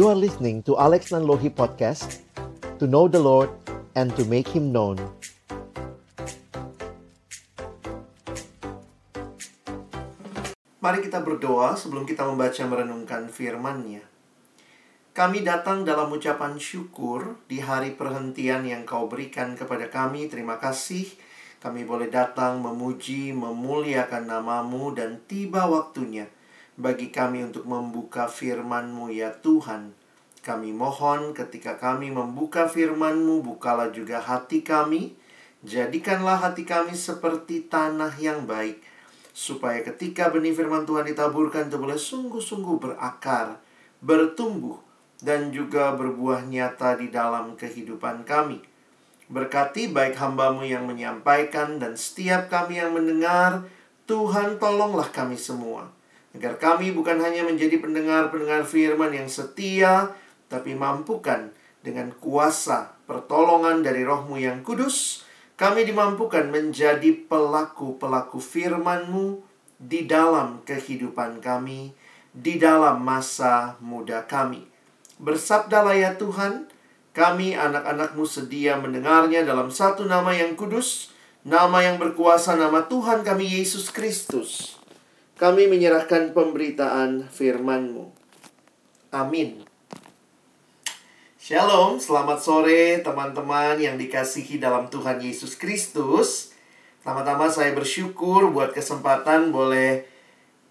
You are listening to Alex Nanlohi Podcast To know the Lord and to make Him known Mari kita berdoa sebelum kita membaca merenungkan firman-Nya. Kami datang dalam ucapan syukur di hari perhentian yang kau berikan kepada kami. Terima kasih kami boleh datang memuji, memuliakan namamu dan tiba waktunya bagi kami untuk membuka firman-Mu ya Tuhan. Kami mohon ketika kami membuka firman-Mu, bukalah juga hati kami. Jadikanlah hati kami seperti tanah yang baik. Supaya ketika benih firman Tuhan ditaburkan itu boleh sungguh-sungguh berakar, bertumbuh, dan juga berbuah nyata di dalam kehidupan kami. Berkati baik hambamu yang menyampaikan dan setiap kami yang mendengar, Tuhan tolonglah kami semua. Agar kami bukan hanya menjadi pendengar-pendengar firman yang setia, tapi mampukan dengan kuasa pertolongan dari rohmu yang kudus, kami dimampukan menjadi pelaku-pelaku firman-Mu di dalam kehidupan kami, di dalam masa muda kami. Bersabdalah ya Tuhan, kami anak-anakmu sedia mendengarnya dalam satu nama yang kudus, nama yang berkuasa, nama Tuhan kami Yesus Kristus. Kami menyerahkan pemberitaan firman-Mu. Amin. Shalom, selamat sore teman-teman yang dikasihi dalam Tuhan Yesus Kristus. Pertama-tama saya bersyukur buat kesempatan boleh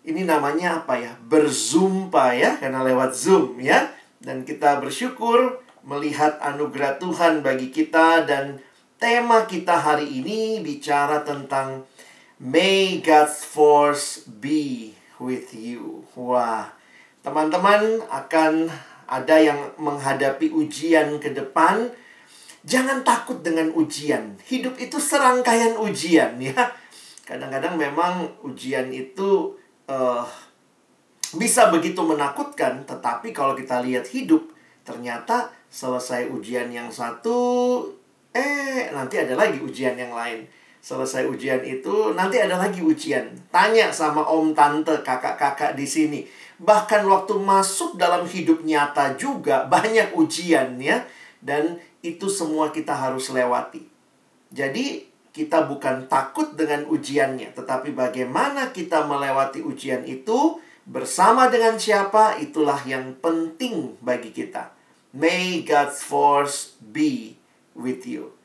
ini namanya apa ya? Berzumpa ya, karena lewat Zoom ya. Dan kita bersyukur melihat anugerah Tuhan bagi kita dan tema kita hari ini bicara tentang May God's force be with you. Wah, teman-teman akan ada yang menghadapi ujian ke depan, jangan takut dengan ujian. Hidup itu serangkaian ujian ya. Kadang-kadang memang ujian itu uh, bisa begitu menakutkan, tetapi kalau kita lihat hidup, ternyata selesai ujian yang satu, eh nanti ada lagi ujian yang lain. Selesai ujian itu, nanti ada lagi ujian. Tanya sama om, tante, kakak-kakak di sini bahkan waktu masuk dalam hidup nyata juga banyak ujian ya dan itu semua kita harus lewati. Jadi kita bukan takut dengan ujiannya, tetapi bagaimana kita melewati ujian itu bersama dengan siapa itulah yang penting bagi kita. May God's force be with you.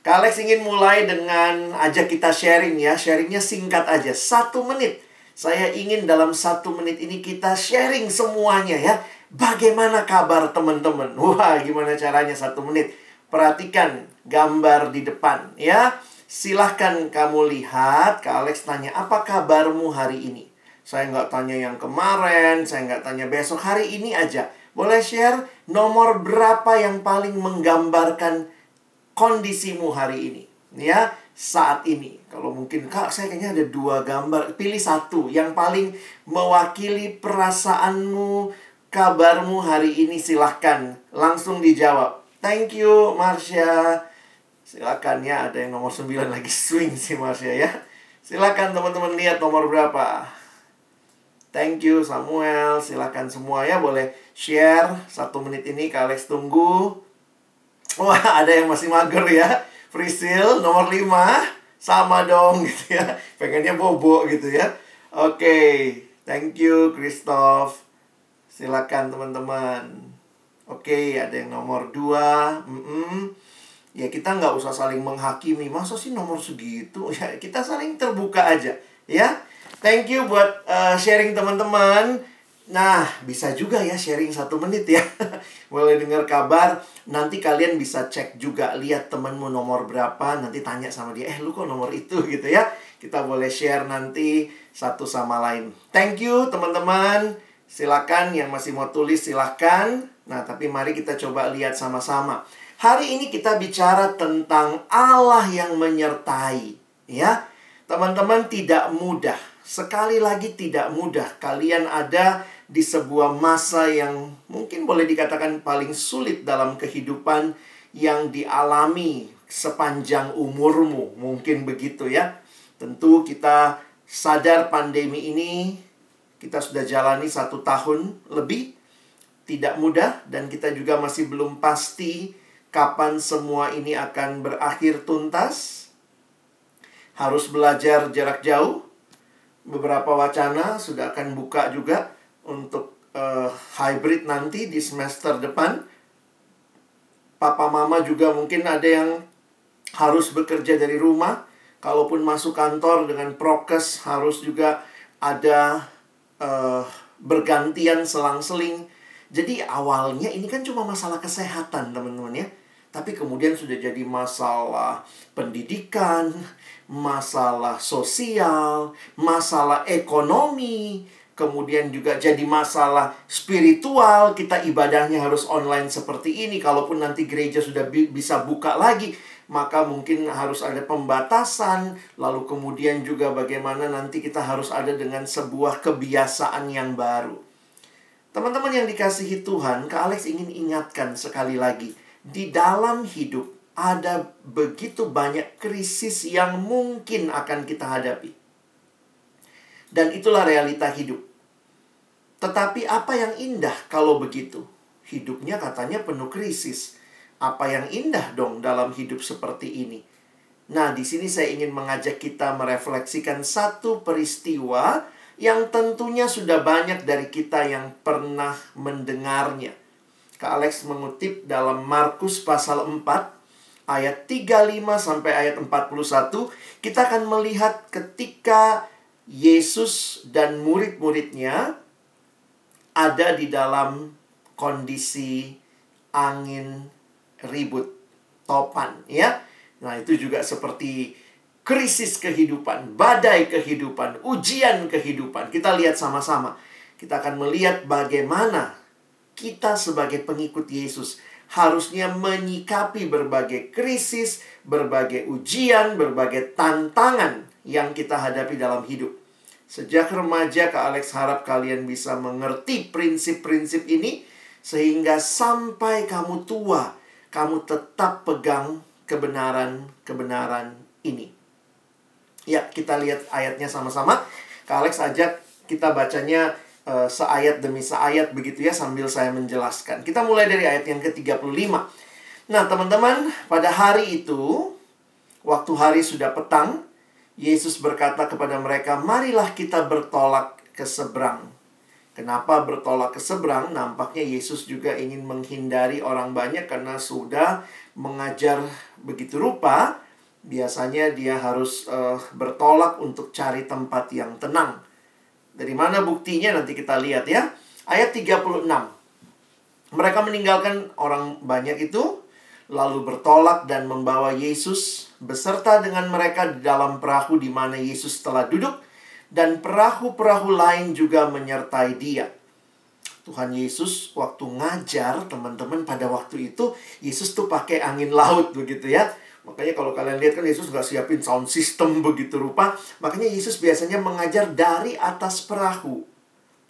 Kalex ingin mulai dengan ajak kita sharing ya. Sharingnya singkat aja, satu menit saya ingin dalam satu menit ini kita sharing semuanya ya. Bagaimana kabar teman-teman? Wah, gimana caranya satu menit? Perhatikan gambar di depan ya. Silahkan kamu lihat, Kak Alex tanya, apa kabarmu hari ini? Saya nggak tanya yang kemarin, saya nggak tanya besok, hari ini aja. Boleh share nomor berapa yang paling menggambarkan kondisimu hari ini? Ya, saat ini. Kalau mungkin, Kak, saya kayaknya ada dua gambar. Pilih satu yang paling mewakili perasaanmu, kabarmu hari ini. Silahkan langsung dijawab. Thank you, Marsha. Silakan ya, ada yang nomor 9 lagi swing sih Marsha ya. Silakan teman-teman lihat nomor berapa. Thank you Samuel. Silakan semua ya boleh share satu menit ini. Kak Alex tunggu. Wah, ada yang masih mager ya. Frisil nomor 5 sama dong gitu ya. Pengennya bobo gitu ya. Oke, okay. thank you Christoph. Silakan teman-teman. Oke, okay, ada yang nomor 2. Mm -mm. Ya kita nggak usah saling menghakimi. Masa sih nomor segitu? Ya kita saling terbuka aja ya. Thank you buat uh, sharing teman-teman. Nah, bisa juga ya sharing satu menit ya. Boleh dengar kabar. Nanti kalian bisa cek juga. Lihat temenmu nomor berapa. Nanti tanya sama dia. Eh, lu kok nomor itu gitu ya. Kita boleh share nanti satu sama lain. Thank you teman-teman. Silakan yang masih mau tulis silakan. Nah, tapi mari kita coba lihat sama-sama. Hari ini kita bicara tentang Allah yang menyertai. Ya, teman-teman tidak mudah. Sekali lagi tidak mudah. Kalian ada di sebuah masa yang mungkin boleh dikatakan paling sulit dalam kehidupan yang dialami sepanjang umurmu. Mungkin begitu ya. Tentu kita sadar pandemi ini kita sudah jalani satu tahun lebih. tidak mudah dan kita juga masih belum pasti kapan semua ini akan berakhir tuntas. Harus belajar jarak jauh. Beberapa wacana sudah akan buka juga untuk uh, hybrid nanti di semester depan. Papa mama juga mungkin ada yang harus bekerja dari rumah. Kalaupun masuk kantor dengan prokes harus juga ada uh, bergantian selang-seling. Jadi awalnya ini kan cuma masalah kesehatan teman-teman ya. Tapi kemudian sudah jadi masalah pendidikan, masalah sosial, masalah ekonomi, kemudian juga jadi masalah spiritual. Kita ibadahnya harus online seperti ini. Kalaupun nanti gereja sudah bi bisa buka lagi, maka mungkin harus ada pembatasan. Lalu kemudian juga bagaimana nanti kita harus ada dengan sebuah kebiasaan yang baru. Teman-teman yang dikasihi Tuhan, Kak Alex ingin ingatkan sekali lagi di dalam hidup ada begitu banyak krisis yang mungkin akan kita hadapi. Dan itulah realita hidup. Tetapi apa yang indah kalau begitu? Hidupnya katanya penuh krisis. Apa yang indah dong dalam hidup seperti ini? Nah, di sini saya ingin mengajak kita merefleksikan satu peristiwa yang tentunya sudah banyak dari kita yang pernah mendengarnya. Kak Alex mengutip dalam Markus pasal 4 ayat 35 sampai ayat 41, kita akan melihat ketika Yesus dan murid-muridnya ada di dalam kondisi angin ribut topan ya. Nah, itu juga seperti krisis kehidupan, badai kehidupan, ujian kehidupan. Kita lihat sama-sama. Kita akan melihat bagaimana kita sebagai pengikut Yesus harusnya menyikapi berbagai krisis, berbagai ujian, berbagai tantangan yang kita hadapi dalam hidup. Sejak remaja, Kak Alex harap kalian bisa mengerti prinsip-prinsip ini sehingga sampai kamu tua, kamu tetap pegang kebenaran-kebenaran ini. Ya, kita lihat ayatnya sama-sama. Kak Alex ajak kita bacanya uh, seayat demi seayat begitu ya sambil saya menjelaskan. Kita mulai dari ayat yang ke-35. Nah, teman-teman, pada hari itu waktu hari sudah petang, Yesus berkata kepada mereka, "Marilah kita bertolak ke seberang." Kenapa bertolak ke seberang? Nampaknya Yesus juga ingin menghindari orang banyak karena sudah mengajar begitu rupa. Biasanya dia harus uh, bertolak untuk cari tempat yang tenang. Dari mana buktinya nanti kita lihat ya. Ayat 36. Mereka meninggalkan orang banyak itu lalu bertolak dan membawa Yesus beserta dengan mereka di dalam perahu di mana Yesus telah duduk dan perahu-perahu lain juga menyertai dia. Tuhan Yesus waktu ngajar teman-teman pada waktu itu Yesus tuh pakai angin laut begitu ya. Makanya kalau kalian lihat kan Yesus nggak siapin sound system begitu rupa. Makanya Yesus biasanya mengajar dari atas perahu.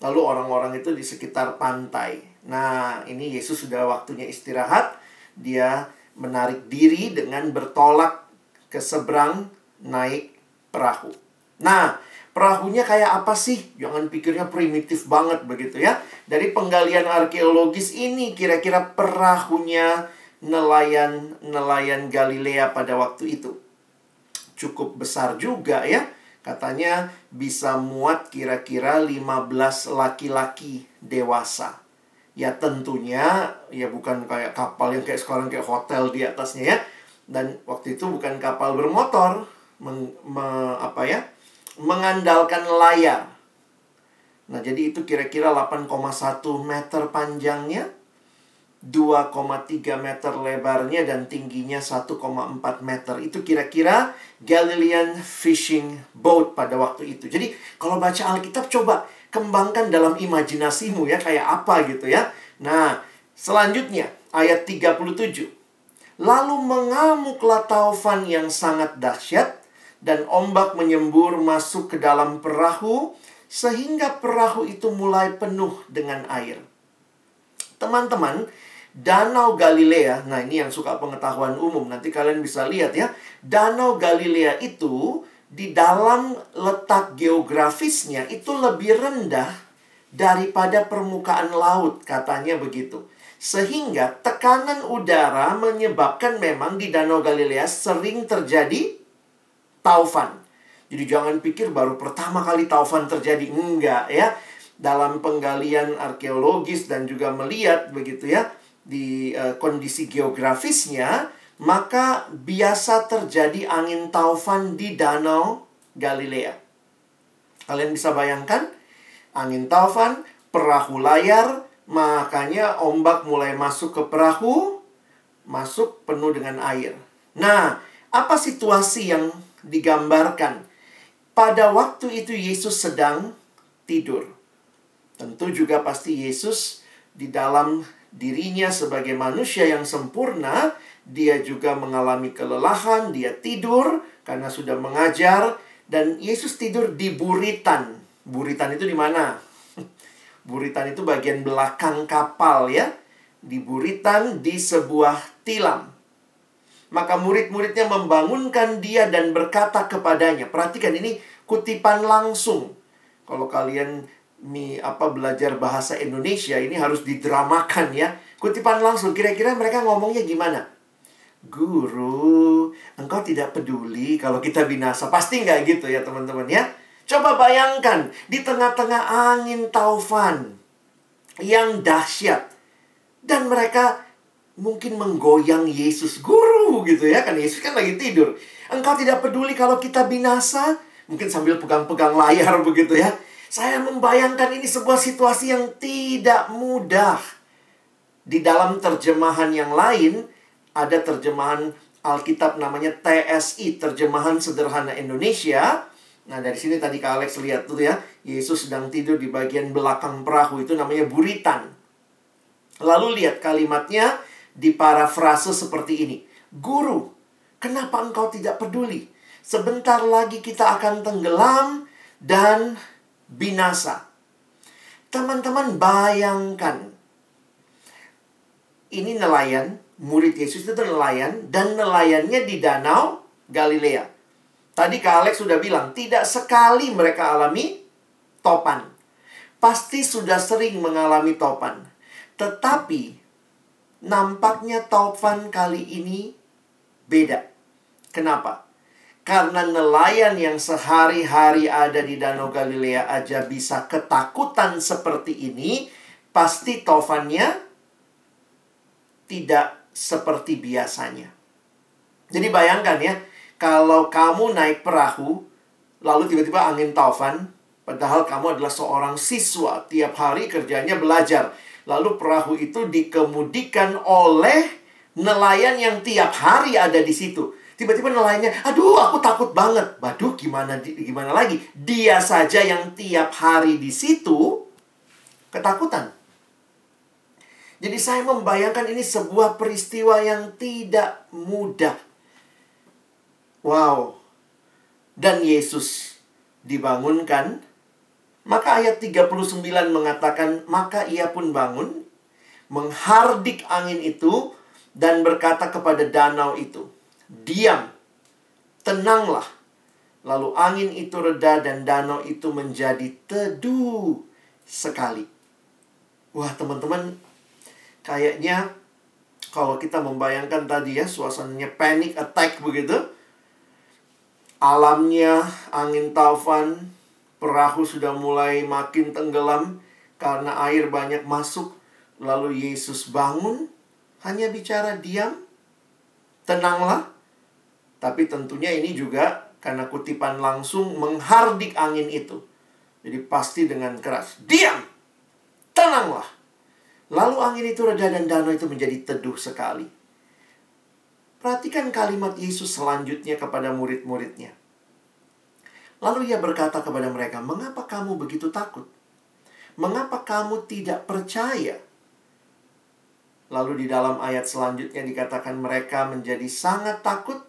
Lalu orang-orang itu di sekitar pantai. Nah, ini Yesus sudah waktunya istirahat. Dia menarik diri dengan bertolak ke seberang naik perahu. Nah, perahunya kayak apa sih? Jangan pikirnya primitif banget begitu ya. Dari penggalian arkeologis ini kira-kira perahunya nelayan-nelayan Galilea pada waktu itu. Cukup besar juga ya. Katanya bisa muat kira-kira 15 laki-laki dewasa. Ya tentunya ya bukan kayak kapal yang kayak sekarang kayak hotel di atasnya ya. Dan waktu itu bukan kapal bermotor, meng, me, apa ya? mengandalkan layar. Nah, jadi itu kira-kira 8,1 meter panjangnya 2,3 meter lebarnya dan tingginya 1,4 meter. Itu kira-kira Galilean fishing boat pada waktu itu. Jadi kalau baca Alkitab coba kembangkan dalam imajinasimu ya kayak apa gitu ya. Nah, selanjutnya ayat 37. Lalu mengamuklah taufan yang sangat dahsyat dan ombak menyembur masuk ke dalam perahu sehingga perahu itu mulai penuh dengan air. Teman-teman, Danau Galilea, nah ini yang suka pengetahuan umum, nanti kalian bisa lihat ya. Danau Galilea itu di dalam letak geografisnya itu lebih rendah daripada permukaan laut, katanya begitu. Sehingga tekanan udara menyebabkan memang di Danau Galilea sering terjadi taufan. Jadi jangan pikir baru pertama kali taufan terjadi. Enggak ya. Dalam penggalian arkeologis dan juga melihat begitu ya di uh, kondisi geografisnya, maka biasa terjadi angin taufan di danau Galilea. Kalian bisa bayangkan angin taufan, perahu layar, makanya ombak mulai masuk ke perahu, masuk penuh dengan air. Nah, apa situasi yang digambarkan? Pada waktu itu Yesus sedang tidur. Tentu juga pasti Yesus di dalam dirinya sebagai manusia yang sempurna, dia juga mengalami kelelahan, dia tidur karena sudah mengajar dan Yesus tidur di buritan. Buritan itu di mana? Buritan itu bagian belakang kapal ya. Di buritan di sebuah tilam. Maka murid-muridnya membangunkan dia dan berkata kepadanya. Perhatikan ini kutipan langsung. Kalau kalian mi apa belajar bahasa Indonesia ini harus didramakan ya. Kutipan langsung kira-kira mereka ngomongnya gimana? Guru, engkau tidak peduli kalau kita binasa. Pasti nggak gitu ya teman-teman ya. Coba bayangkan di tengah-tengah angin taufan yang dahsyat dan mereka mungkin menggoyang Yesus guru gitu ya kan Yesus kan lagi tidur. Engkau tidak peduli kalau kita binasa? Mungkin sambil pegang-pegang layar begitu ya saya membayangkan ini sebuah situasi yang tidak mudah. Di dalam terjemahan yang lain, ada terjemahan Alkitab namanya TSI, Terjemahan Sederhana Indonesia. Nah, dari sini tadi Kak Alex lihat tuh ya, Yesus sedang tidur di bagian belakang perahu, itu namanya buritan. Lalu lihat kalimatnya di parafrase seperti ini. Guru, kenapa engkau tidak peduli? Sebentar lagi kita akan tenggelam dan binasa. Teman-teman bayangkan. Ini nelayan, murid Yesus itu nelayan, dan nelayannya di danau Galilea. Tadi Kak Alex sudah bilang, tidak sekali mereka alami topan. Pasti sudah sering mengalami topan. Tetapi, nampaknya topan kali ini beda. Kenapa? Karena nelayan yang sehari-hari ada di Danau Galilea aja bisa ketakutan seperti ini, pasti tofannya tidak seperti biasanya. Jadi bayangkan ya, kalau kamu naik perahu, lalu tiba-tiba angin taufan, padahal kamu adalah seorang siswa, tiap hari kerjanya belajar. Lalu perahu itu dikemudikan oleh nelayan yang tiap hari ada di situ Tiba-tiba nelayannya, aduh aku takut banget. Waduh gimana gimana lagi? Dia saja yang tiap hari di situ ketakutan. Jadi saya membayangkan ini sebuah peristiwa yang tidak mudah. Wow. Dan Yesus dibangunkan. Maka ayat 39 mengatakan, maka ia pun bangun, menghardik angin itu, dan berkata kepada danau itu, diam, tenanglah. Lalu angin itu reda dan danau itu menjadi teduh sekali. Wah, teman-teman, kayaknya kalau kita membayangkan tadi ya suasananya panic attack begitu. Alamnya angin taufan, perahu sudah mulai makin tenggelam karena air banyak masuk. Lalu Yesus bangun, hanya bicara diam, tenanglah, tapi tentunya ini juga karena kutipan langsung menghardik angin itu. Jadi pasti dengan keras. Diam! Tenanglah! Lalu angin itu reda dan danau itu menjadi teduh sekali. Perhatikan kalimat Yesus selanjutnya kepada murid-muridnya. Lalu ia berkata kepada mereka, "Mengapa kamu begitu takut? Mengapa kamu tidak percaya?" Lalu di dalam ayat selanjutnya dikatakan mereka menjadi sangat takut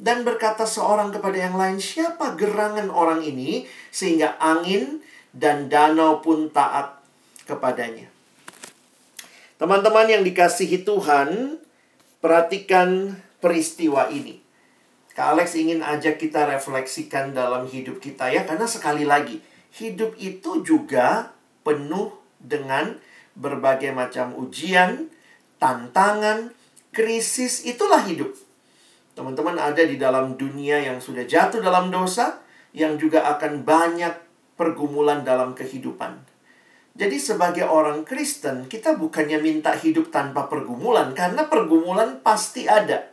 dan berkata seorang kepada yang lain, "Siapa gerangan orang ini sehingga angin dan danau pun taat kepadanya?" Teman-teman yang dikasihi Tuhan, perhatikan peristiwa ini. Kak Alex ingin ajak kita refleksikan dalam hidup kita ya, karena sekali lagi, hidup itu juga penuh dengan berbagai macam ujian, tantangan, krisis. Itulah hidup. Teman-teman ada di dalam dunia yang sudah jatuh dalam dosa, yang juga akan banyak pergumulan dalam kehidupan. Jadi sebagai orang Kristen, kita bukannya minta hidup tanpa pergumulan, karena pergumulan pasti ada.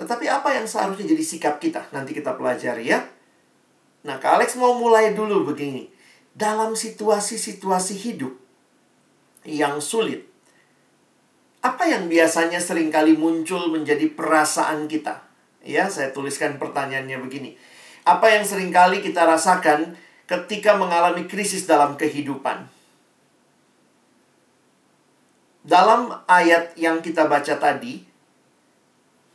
Tetapi apa yang seharusnya jadi sikap kita? Nanti kita pelajari ya. Nah, Kak Alex mau mulai dulu begini. Dalam situasi-situasi hidup yang sulit, apa yang biasanya sering kali muncul menjadi perasaan kita? Ya, saya tuliskan pertanyaannya begini. Apa yang sering kali kita rasakan ketika mengalami krisis dalam kehidupan? Dalam ayat yang kita baca tadi,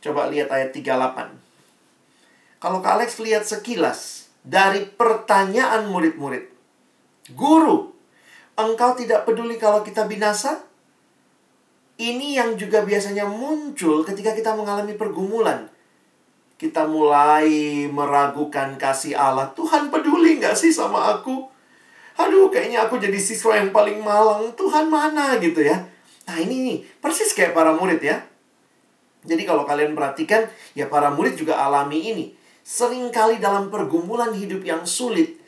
coba lihat ayat 38. Kalau Kak Alex lihat sekilas dari pertanyaan murid-murid, Guru, engkau tidak peduli kalau kita binasa? Ini yang juga biasanya muncul ketika kita mengalami pergumulan. Kita mulai meragukan kasih Allah. Tuhan peduli nggak sih sama aku? Aduh, kayaknya aku jadi siswa yang paling malang. Tuhan mana gitu ya. Nah ini nih, persis kayak para murid ya. Jadi kalau kalian perhatikan, ya para murid juga alami ini. Seringkali dalam pergumulan hidup yang sulit,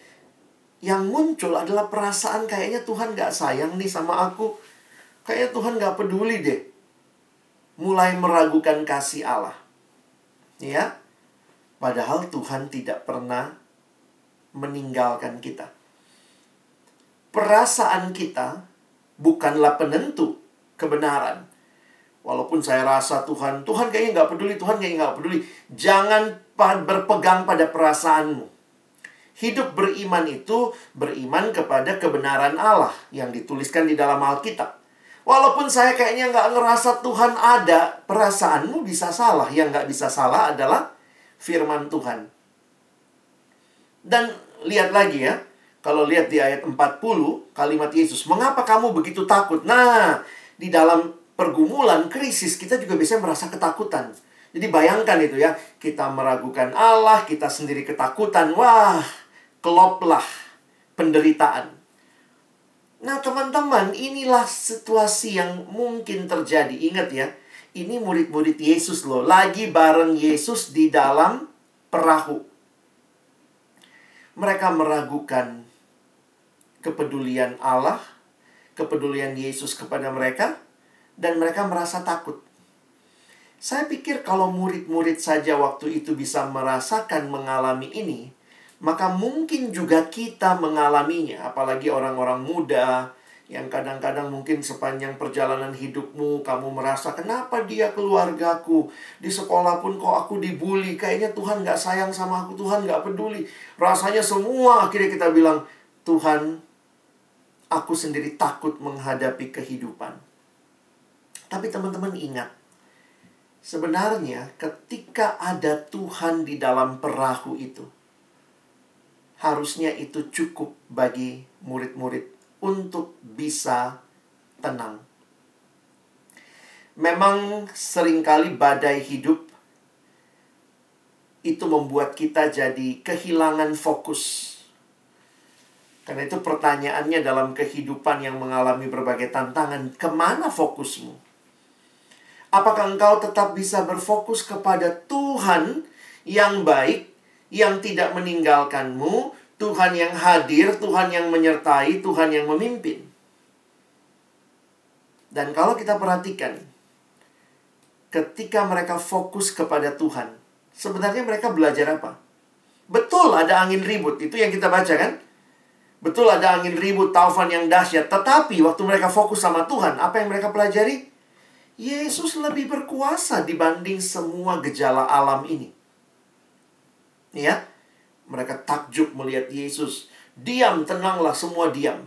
yang muncul adalah perasaan kayaknya Tuhan gak sayang nih sama aku Kayaknya Tuhan gak peduli deh. Mulai meragukan kasih Allah. Ya. Padahal Tuhan tidak pernah meninggalkan kita. Perasaan kita bukanlah penentu kebenaran. Walaupun saya rasa Tuhan, Tuhan kayaknya nggak peduli, Tuhan kayaknya nggak peduli. Jangan berpegang pada perasaanmu. Hidup beriman itu beriman kepada kebenaran Allah yang dituliskan di dalam Alkitab. Walaupun saya kayaknya nggak ngerasa Tuhan ada, perasaanmu bisa salah. Yang nggak bisa salah adalah firman Tuhan. Dan lihat lagi ya, kalau lihat di ayat 40, kalimat Yesus, mengapa kamu begitu takut? Nah, di dalam pergumulan, krisis, kita juga bisa merasa ketakutan. Jadi bayangkan itu ya, kita meragukan Allah, kita sendiri ketakutan. Wah, keloplah penderitaan. Nah, teman-teman, inilah situasi yang mungkin terjadi. Ingat ya, ini murid-murid Yesus loh, lagi bareng Yesus di dalam perahu. Mereka meragukan kepedulian Allah, kepedulian Yesus kepada mereka, dan mereka merasa takut. Saya pikir kalau murid-murid saja waktu itu bisa merasakan mengalami ini, maka mungkin juga kita mengalaminya, apalagi orang-orang muda yang kadang-kadang mungkin sepanjang perjalanan hidupmu kamu merasa kenapa dia keluargaku? Di sekolah pun kok aku dibully? Kayaknya Tuhan nggak sayang sama aku Tuhan nggak peduli. Rasanya semua akhirnya kita bilang Tuhan aku sendiri takut menghadapi kehidupan. Tapi teman-teman ingat sebenarnya ketika ada Tuhan di dalam perahu itu harusnya itu cukup bagi murid-murid untuk bisa tenang. Memang sering kali badai hidup itu membuat kita jadi kehilangan fokus. Karena itu pertanyaannya dalam kehidupan yang mengalami berbagai tantangan, ke mana fokusmu? Apakah engkau tetap bisa berfokus kepada Tuhan yang baik yang tidak meninggalkanmu, Tuhan yang hadir, Tuhan yang menyertai, Tuhan yang memimpin. Dan kalau kita perhatikan, ketika mereka fokus kepada Tuhan, sebenarnya mereka belajar apa? Betul ada angin ribut, itu yang kita baca kan? Betul ada angin ribut, taufan yang dahsyat. Tetapi waktu mereka fokus sama Tuhan, apa yang mereka pelajari? Yesus lebih berkuasa dibanding semua gejala alam ini. Ya, mereka takjub melihat Yesus. Diam, tenanglah, semua diam.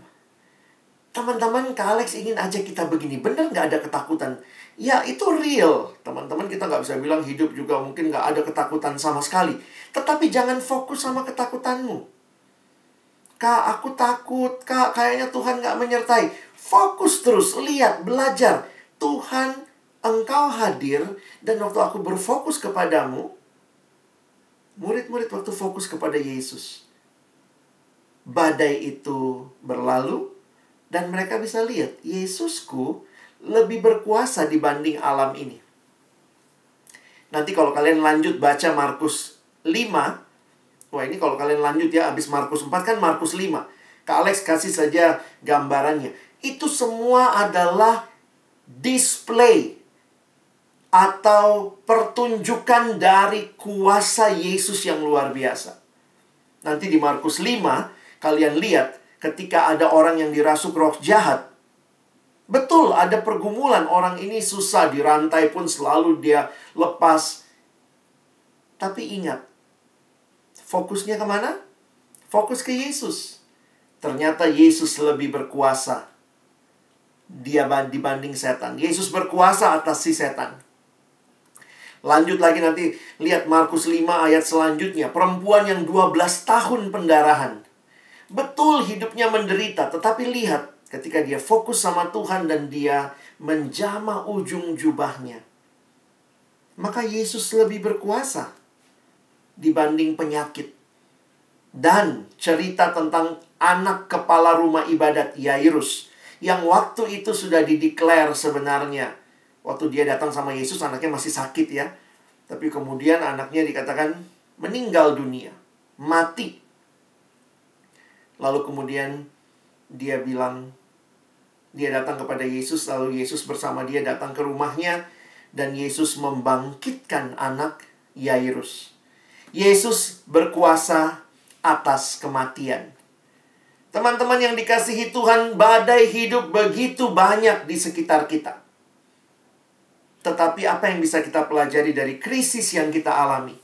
Teman-teman, Kak Alex ingin aja kita begini. Benar nggak ada ketakutan? Ya, itu real. Teman-teman, kita nggak bisa bilang hidup juga mungkin nggak ada ketakutan sama sekali. Tetapi jangan fokus sama ketakutanmu. Kak, aku takut. Kak, kayaknya Tuhan nggak menyertai. Fokus terus, lihat, belajar. Tuhan, engkau hadir. Dan waktu aku berfokus kepadamu, Murid-murid waktu fokus kepada Yesus. badai itu berlalu dan mereka bisa lihat Yesusku lebih berkuasa dibanding alam ini. Nanti kalau kalian lanjut baca Markus 5, wah ini kalau kalian lanjut ya habis Markus 4 kan Markus 5. Kak Alex kasih saja gambarannya. Itu semua adalah display atau pertunjukan dari kuasa Yesus yang luar biasa. Nanti di Markus 5, kalian lihat ketika ada orang yang dirasuk roh jahat. Betul, ada pergumulan. Orang ini susah, dirantai pun selalu dia lepas. Tapi ingat, fokusnya ke mana? Fokus ke Yesus. Ternyata Yesus lebih berkuasa dia dibanding setan. Yesus berkuasa atas si setan. Lanjut lagi nanti lihat Markus 5 ayat selanjutnya. Perempuan yang 12 tahun pendarahan. Betul hidupnya menderita, tetapi lihat ketika dia fokus sama Tuhan dan dia menjama ujung jubahnya. Maka Yesus lebih berkuasa dibanding penyakit. Dan cerita tentang anak kepala rumah ibadat Yairus yang waktu itu sudah dideklar sebenarnya Waktu dia datang sama Yesus, anaknya masih sakit ya. Tapi kemudian anaknya dikatakan meninggal dunia, mati. Lalu kemudian dia bilang, dia datang kepada Yesus, lalu Yesus bersama dia datang ke rumahnya, dan Yesus membangkitkan anak Yairus. Yesus berkuasa atas kematian. Teman-teman yang dikasihi Tuhan, badai hidup begitu banyak di sekitar kita. Tetapi apa yang bisa kita pelajari dari krisis yang kita alami?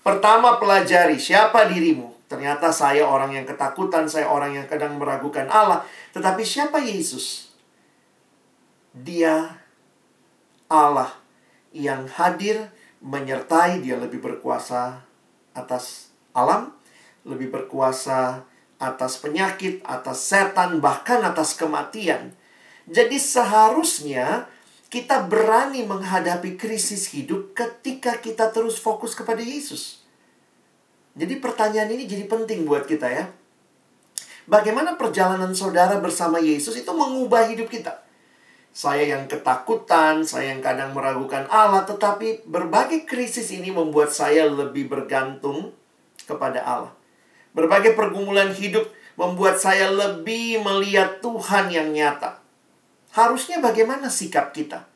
Pertama, pelajari siapa dirimu. Ternyata saya orang yang ketakutan, saya orang yang kadang meragukan Allah. Tetapi siapa Yesus? Dia Allah yang hadir menyertai dia lebih berkuasa atas alam, lebih berkuasa atas penyakit, atas setan, bahkan atas kematian. Jadi seharusnya kita berani menghadapi krisis hidup ketika kita terus fokus kepada Yesus. Jadi pertanyaan ini jadi penting buat kita ya. Bagaimana perjalanan saudara bersama Yesus itu mengubah hidup kita? Saya yang ketakutan, saya yang kadang meragukan Allah, tetapi berbagai krisis ini membuat saya lebih bergantung kepada Allah. Berbagai pergumulan hidup membuat saya lebih melihat Tuhan yang nyata. Harusnya bagaimana sikap kita?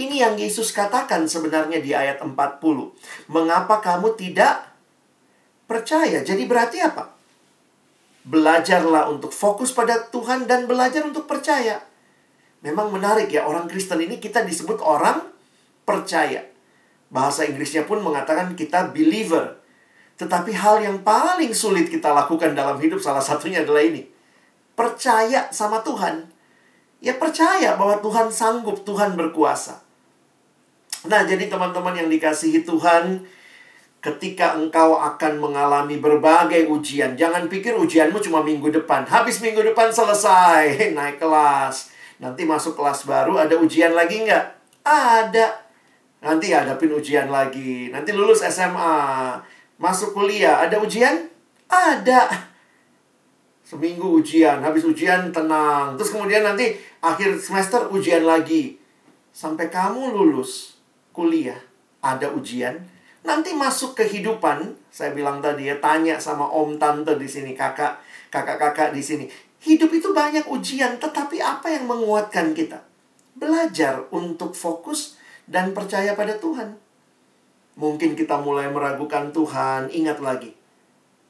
Ini yang Yesus katakan sebenarnya di ayat 40. Mengapa kamu tidak percaya? Jadi berarti apa? Belajarlah untuk fokus pada Tuhan dan belajar untuk percaya. Memang menarik ya, orang Kristen ini kita disebut orang percaya. Bahasa Inggrisnya pun mengatakan kita believer. Tetapi hal yang paling sulit kita lakukan dalam hidup salah satunya adalah ini. Percaya sama Tuhan. Ya percaya bahwa Tuhan sanggup, Tuhan berkuasa. Nah, jadi teman-teman yang dikasihi Tuhan, ketika engkau akan mengalami berbagai ujian, jangan pikir ujianmu cuma minggu depan. Habis minggu depan selesai, naik kelas. Nanti masuk kelas baru, ada ujian lagi nggak? Ada. Nanti hadapin ujian lagi. Nanti lulus SMA. Masuk kuliah, ada ujian? Ada seminggu ujian, habis ujian tenang. Terus kemudian nanti akhir semester ujian lagi. Sampai kamu lulus kuliah, ada ujian. Nanti masuk kehidupan, saya bilang tadi ya, tanya sama om tante di sini, kakak, kakak-kakak di sini. Hidup itu banyak ujian, tetapi apa yang menguatkan kita? Belajar untuk fokus dan percaya pada Tuhan. Mungkin kita mulai meragukan Tuhan, ingat lagi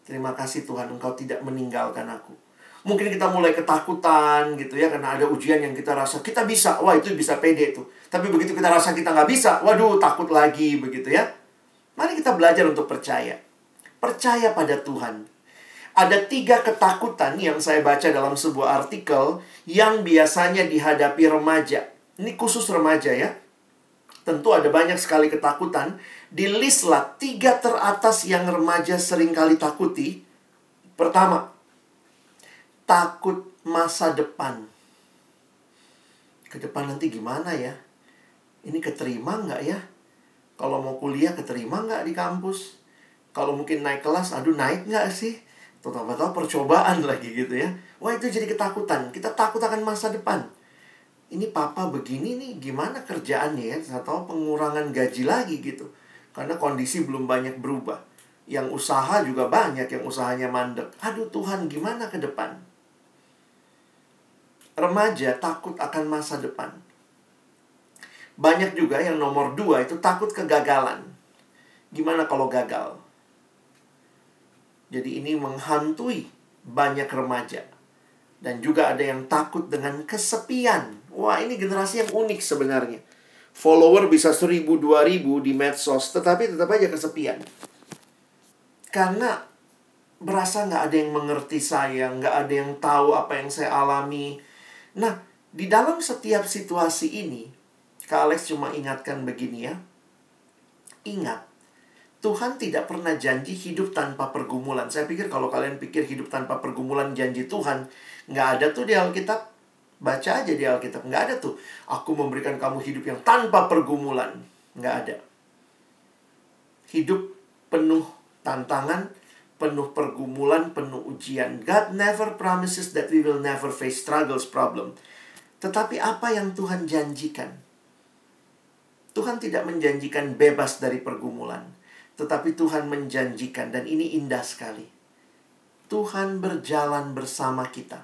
Terima kasih Tuhan engkau tidak meninggalkan aku. Mungkin kita mulai ketakutan gitu ya karena ada ujian yang kita rasa kita bisa. Wah itu bisa pede tuh. Tapi begitu kita rasa kita nggak bisa, waduh takut lagi begitu ya. Mari kita belajar untuk percaya. Percaya pada Tuhan. Ada tiga ketakutan yang saya baca dalam sebuah artikel yang biasanya dihadapi remaja. Ini khusus remaja ya. Tentu ada banyak sekali ketakutan di list lah tiga teratas yang remaja sering kali takuti. Pertama, takut masa depan. Ke depan nanti gimana ya? Ini keterima nggak ya? Kalau mau kuliah keterima nggak di kampus? Kalau mungkin naik kelas, aduh naik nggak sih? Tahu-tahu percobaan lagi gitu ya. Wah itu jadi ketakutan. Kita takut akan masa depan. Ini papa begini nih, gimana kerjaannya ya? Saya tahu pengurangan gaji lagi gitu. Karena kondisi belum banyak berubah. Yang usaha juga banyak yang usahanya mandek. Aduh Tuhan, gimana ke depan? Remaja takut akan masa depan. Banyak juga yang nomor dua itu takut kegagalan. Gimana kalau gagal? Jadi ini menghantui banyak remaja. Dan juga ada yang takut dengan kesepian. Wah ini generasi yang unik sebenarnya. Follower bisa seribu, dua ribu di medsos, tetapi tetap aja kesepian. Karena berasa nggak ada yang mengerti saya, nggak ada yang tahu apa yang saya alami. Nah, di dalam setiap situasi ini, Kak Alex cuma ingatkan begini ya. Ingat, Tuhan tidak pernah janji hidup tanpa pergumulan. Saya pikir kalau kalian pikir hidup tanpa pergumulan janji Tuhan, nggak ada tuh di Alkitab. Baca aja di Alkitab. Nggak ada tuh. Aku memberikan kamu hidup yang tanpa pergumulan. Nggak ada. Hidup penuh tantangan, penuh pergumulan, penuh ujian. God never promises that we will never face struggles, problem. Tetapi apa yang Tuhan janjikan? Tuhan tidak menjanjikan bebas dari pergumulan. Tetapi Tuhan menjanjikan, dan ini indah sekali. Tuhan berjalan bersama kita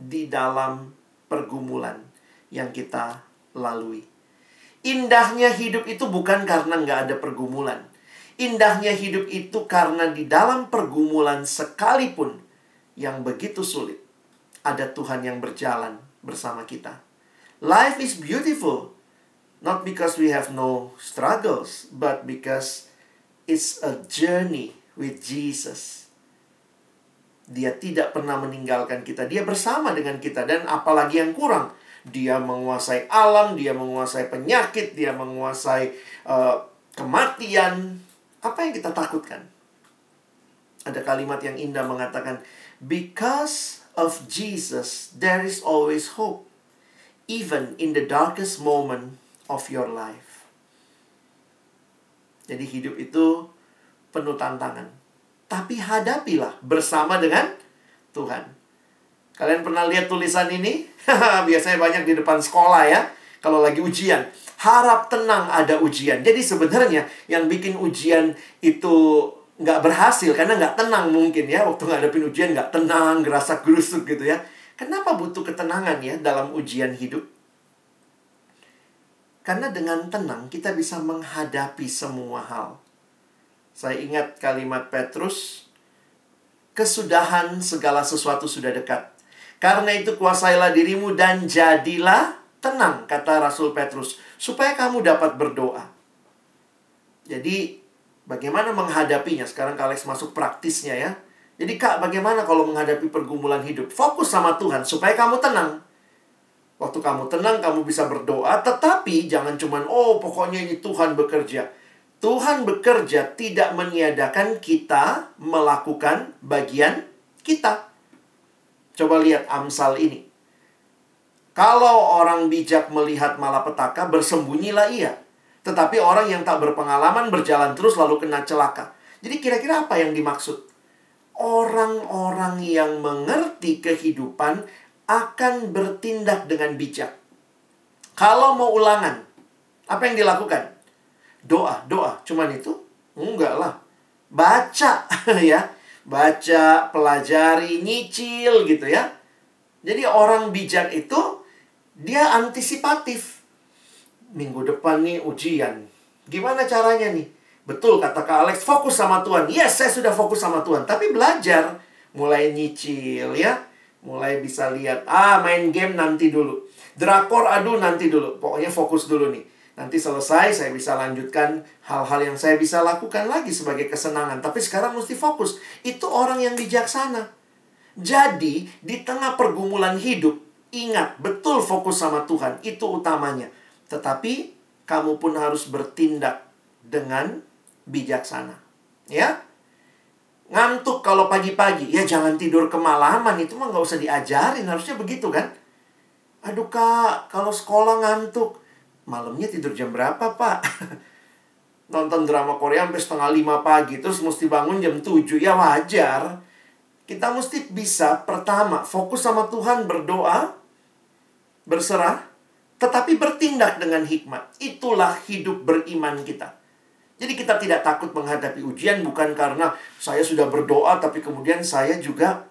di dalam pergumulan yang kita lalui. Indahnya hidup itu bukan karena nggak ada pergumulan. Indahnya hidup itu karena di dalam pergumulan sekalipun yang begitu sulit, ada Tuhan yang berjalan bersama kita. Life is beautiful, not because we have no struggles, but because it's a journey with Jesus. Dia tidak pernah meninggalkan kita. Dia bersama dengan kita. Dan apalagi yang kurang. Dia menguasai alam, dia menguasai penyakit, dia menguasai uh, kematian. Apa yang kita takutkan? Ada kalimat yang indah mengatakan, Because of Jesus, there is always hope. Even in the darkest moment of your life. Jadi hidup itu penuh tantangan tapi hadapilah bersama dengan Tuhan. Kalian pernah lihat tulisan ini? Biasanya banyak di depan sekolah ya. Kalau lagi ujian. Harap tenang ada ujian. Jadi sebenarnya yang bikin ujian itu nggak berhasil karena nggak tenang mungkin ya waktu ngadepin ujian nggak tenang gerasa gerusuk gitu ya kenapa butuh ketenangan ya dalam ujian hidup karena dengan tenang kita bisa menghadapi semua hal saya ingat kalimat Petrus, kesudahan segala sesuatu sudah dekat. Karena itu kuasailah dirimu dan jadilah tenang, kata Rasul Petrus, supaya kamu dapat berdoa. Jadi, bagaimana menghadapinya? Sekarang Alex masuk praktisnya ya. Jadi, Kak, bagaimana kalau menghadapi pergumulan hidup? Fokus sama Tuhan supaya kamu tenang. Waktu kamu tenang, kamu bisa berdoa, tetapi jangan cuman, oh pokoknya ini Tuhan bekerja. Tuhan bekerja tidak meniadakan kita melakukan bagian kita. Coba lihat Amsal ini. Kalau orang bijak melihat malapetaka, bersembunyilah ia. Tetapi orang yang tak berpengalaman berjalan terus lalu kena celaka. Jadi kira-kira apa yang dimaksud? Orang-orang yang mengerti kehidupan akan bertindak dengan bijak. Kalau mau ulangan, apa yang dilakukan? Doa, doa. Cuman itu? Enggak lah. Baca ya. Baca, pelajari, nyicil gitu ya. Jadi orang bijak itu dia antisipatif. Minggu depan nih ujian. Gimana caranya nih? Betul kata Kak Alex, fokus sama Tuhan. Yes, saya sudah fokus sama Tuhan. Tapi belajar. Mulai nyicil ya. Mulai bisa lihat, ah main game nanti dulu. Drakor aduh nanti dulu. Pokoknya fokus dulu nih. Nanti selesai saya bisa lanjutkan hal-hal yang saya bisa lakukan lagi sebagai kesenangan. Tapi sekarang mesti fokus. Itu orang yang bijaksana. Jadi, di tengah pergumulan hidup, ingat betul fokus sama Tuhan. Itu utamanya. Tetapi, kamu pun harus bertindak dengan bijaksana. Ya? Ngantuk kalau pagi-pagi, ya jangan tidur kemalaman. Itu mah nggak usah diajarin. Harusnya begitu kan? Aduh kak, kalau sekolah ngantuk malamnya tidur jam berapa pak? Nonton drama Korea sampai setengah lima pagi Terus mesti bangun jam tujuh Ya wajar kita mesti bisa pertama fokus sama Tuhan berdoa, berserah, tetapi bertindak dengan hikmat. Itulah hidup beriman kita. Jadi kita tidak takut menghadapi ujian bukan karena saya sudah berdoa tapi kemudian saya juga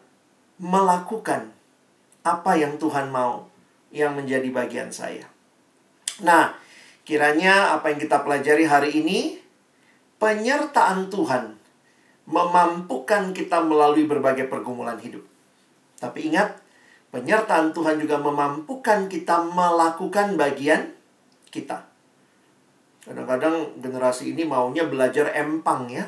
melakukan apa yang Tuhan mau yang menjadi bagian saya. Nah, kiranya apa yang kita pelajari hari ini penyertaan Tuhan memampukan kita melalui berbagai pergumulan hidup. Tapi ingat, penyertaan Tuhan juga memampukan kita melakukan bagian kita. Kadang-kadang generasi ini maunya belajar empang ya.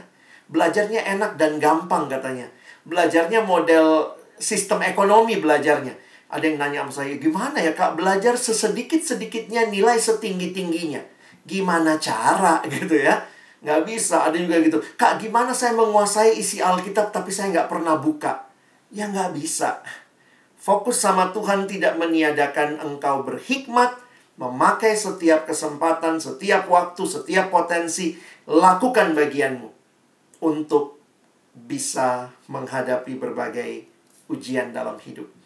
Belajarnya enak dan gampang katanya. Belajarnya model sistem ekonomi belajarnya. Ada yang nanya sama saya, gimana ya kak belajar sesedikit-sedikitnya nilai setinggi-tingginya? Gimana cara gitu ya? Nggak bisa, ada juga gitu. Kak, gimana saya menguasai isi Alkitab tapi saya nggak pernah buka? Ya nggak bisa. Fokus sama Tuhan tidak meniadakan engkau berhikmat, memakai setiap kesempatan, setiap waktu, setiap potensi, lakukan bagianmu untuk bisa menghadapi berbagai ujian dalam hidup.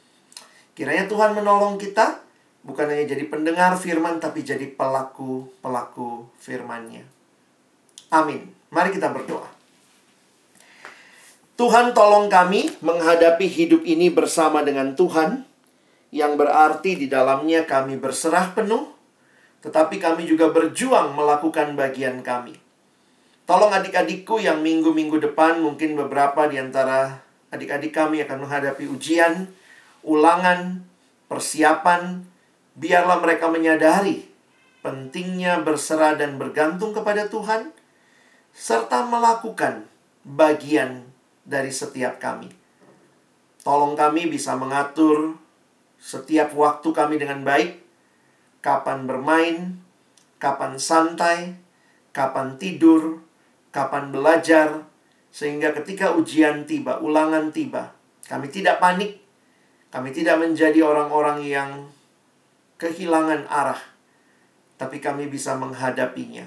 Kiranya Tuhan menolong kita, bukan hanya jadi pendengar firman, tapi jadi pelaku-pelaku firmannya. Amin. Mari kita berdoa. Tuhan tolong kami menghadapi hidup ini bersama dengan Tuhan yang berarti di dalamnya kami berserah penuh, tetapi kami juga berjuang melakukan bagian kami. Tolong adik-adikku yang minggu-minggu depan mungkin beberapa di antara adik-adik kami akan menghadapi ujian, ulangan, persiapan, biarlah mereka menyadari pentingnya berserah dan bergantung kepada Tuhan, serta melakukan bagian dari setiap kami. Tolong kami bisa mengatur setiap waktu kami dengan baik, kapan bermain, kapan santai, kapan tidur, kapan belajar, sehingga ketika ujian tiba, ulangan tiba, kami tidak panik, kami tidak menjadi orang-orang yang kehilangan arah, tapi kami bisa menghadapinya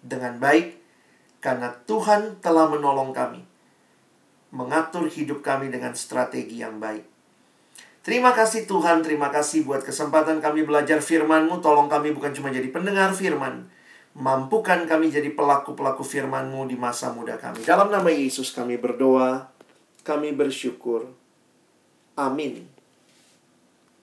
dengan baik karena Tuhan telah menolong kami mengatur hidup kami dengan strategi yang baik. Terima kasih Tuhan, terima kasih buat kesempatan kami belajar firman-Mu. Tolong kami bukan cuma jadi pendengar firman. Mampukan kami jadi pelaku-pelaku firman-Mu di masa muda kami. Dalam nama Yesus kami berdoa, kami bersyukur. Amin.